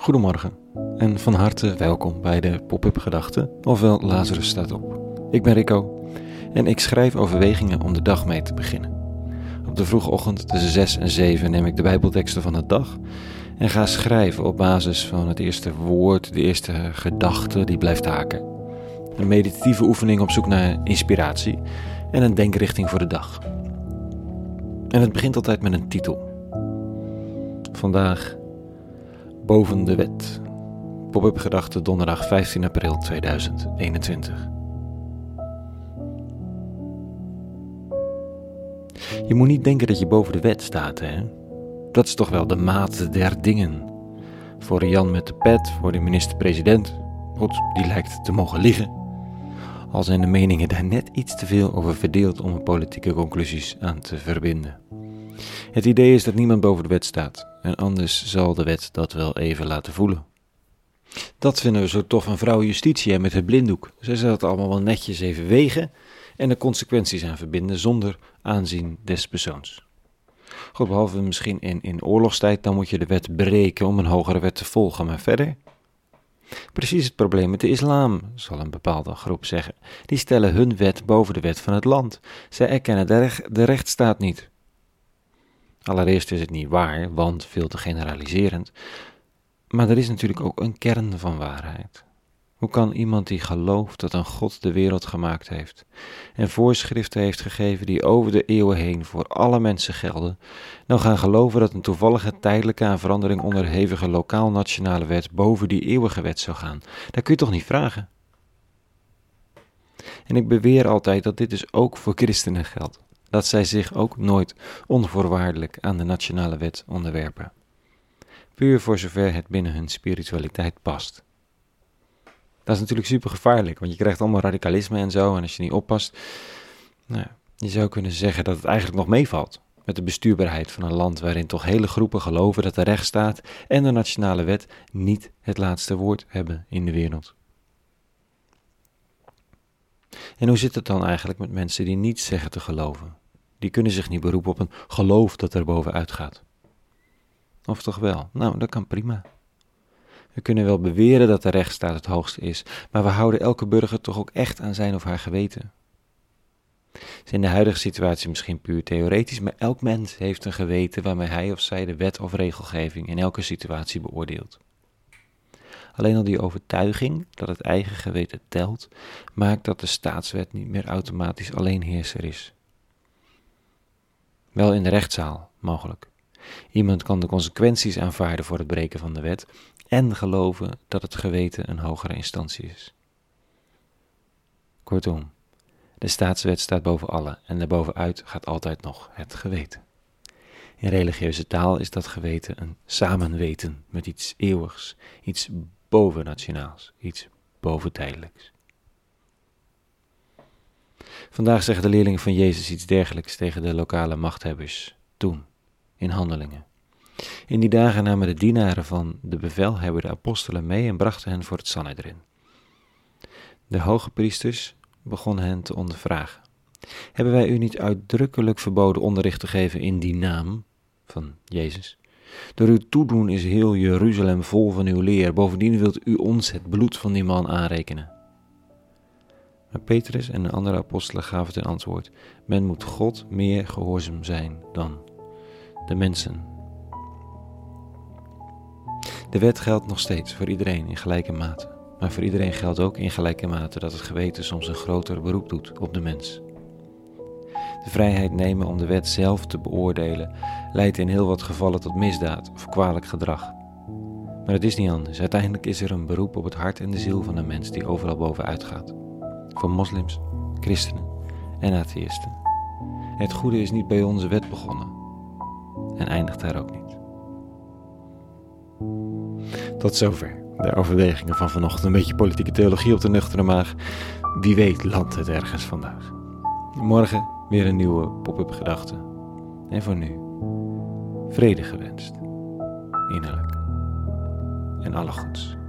Goedemorgen en van harte welkom bij de Pop-up Gedachten, ofwel Lazarus staat op. Ik ben Rico en ik schrijf overwegingen om de dag mee te beginnen. Op de vroege ochtend tussen 6 en 7 neem ik de Bijbelteksten van de dag en ga schrijven op basis van het eerste woord, de eerste gedachte die blijft haken. Een meditatieve oefening op zoek naar inspiratie en een denkrichting voor de dag. En het begint altijd met een titel. Vandaag Boven de Wet. Pop-up gedachte donderdag 15 april 2021. Je moet niet denken dat je boven de wet staat, hè? Dat is toch wel de maat der dingen. Voor Jan met de pet, voor de minister-president. God, die lijkt te mogen liggen. Al zijn de meningen daar net iets te veel over verdeeld om politieke conclusies aan te verbinden. Het idee is dat niemand boven de wet staat, en anders zal de wet dat wel even laten voelen. Dat vinden we zo tof aan vrouw justitie met het blinddoek. Zij zal het allemaal wel netjes even wegen en de consequenties aan verbinden zonder aanzien des persoons. Goed, behalve misschien in, in oorlogstijd, dan moet je de wet breken om een hogere wet te volgen, maar verder. Precies het probleem met de islam, zal een bepaalde groep zeggen. Die stellen hun wet boven de wet van het land. Zij erkennen de, recht, de rechtsstaat niet. Allereerst is het niet waar, want veel te generaliserend. Maar er is natuurlijk ook een kern van waarheid. Hoe kan iemand die gelooft dat een God de wereld gemaakt heeft en voorschriften heeft gegeven die over de eeuwen heen voor alle mensen gelden, nou gaan geloven dat een toevallige tijdelijke aan verandering onderhevige lokaal-nationale wet boven die eeuwige wet zou gaan? Dat kun je toch niet vragen? En ik beweer altijd dat dit dus ook voor christenen geldt dat zij zich ook nooit onvoorwaardelijk aan de nationale wet onderwerpen. Puur voor zover het binnen hun spiritualiteit past. Dat is natuurlijk super gevaarlijk, want je krijgt allemaal radicalisme en zo. En als je niet oppast, nou, je zou kunnen zeggen dat het eigenlijk nog meevalt met de bestuurbaarheid van een land waarin toch hele groepen geloven dat de rechtsstaat en de nationale wet niet het laatste woord hebben in de wereld. En hoe zit het dan eigenlijk met mensen die niet zeggen te geloven? Die kunnen zich niet beroepen op een geloof dat er bovenuit gaat. Of toch wel? Nou, dat kan prima. We kunnen wel beweren dat de rechtsstaat het hoogste is, maar we houden elke burger toch ook echt aan zijn of haar geweten. Het is in de huidige situatie misschien puur theoretisch, maar elk mens heeft een geweten waarmee hij of zij de wet of regelgeving in elke situatie beoordeelt. Alleen al die overtuiging dat het eigen geweten telt, maakt dat de staatswet niet meer automatisch alleenheerser is. Wel in de rechtszaal, mogelijk. Iemand kan de consequenties aanvaarden voor het breken van de wet en geloven dat het geweten een hogere instantie is. Kortom, de staatswet staat boven alle en daarbovenuit gaat altijd nog het geweten. In religieuze taal is dat geweten een samenweten met iets eeuwigs, iets bovennationaals, iets boventijdelijks. Vandaag zeggen de leerlingen van Jezus iets dergelijks tegen de lokale machthebbers, toen, in handelingen. In die dagen namen de dienaren van de bevelhebber de apostelen mee en brachten hen voor het Sanhedrin. De hoge priesters begonnen hen te ondervragen. Hebben wij u niet uitdrukkelijk verboden onderricht te geven in die naam van Jezus? Door uw toedoen is heel Jeruzalem vol van uw leer. Bovendien wilt u ons het bloed van die man aanrekenen. Maar Petrus en de andere apostelen gaven ten antwoord: Men moet God meer gehoorzaam zijn dan de mensen. De wet geldt nog steeds voor iedereen in gelijke mate. Maar voor iedereen geldt ook in gelijke mate dat het geweten soms een groter beroep doet op de mens. De vrijheid nemen om de wet zelf te beoordelen leidt in heel wat gevallen tot misdaad of kwalijk gedrag. Maar het is niet anders. Uiteindelijk is er een beroep op het hart en de ziel van de mens die overal bovenuit gaat voor moslims, christenen en atheïsten. Het goede is niet bij onze wet begonnen en eindigt daar ook niet. Tot zover de overwegingen van vanochtend. Een beetje politieke theologie op de nuchtere maag. Wie weet landt het ergens vandaag. Morgen weer een nieuwe pop-up gedachte. En voor nu, vrede gewenst. Innerlijk. En alle goeds.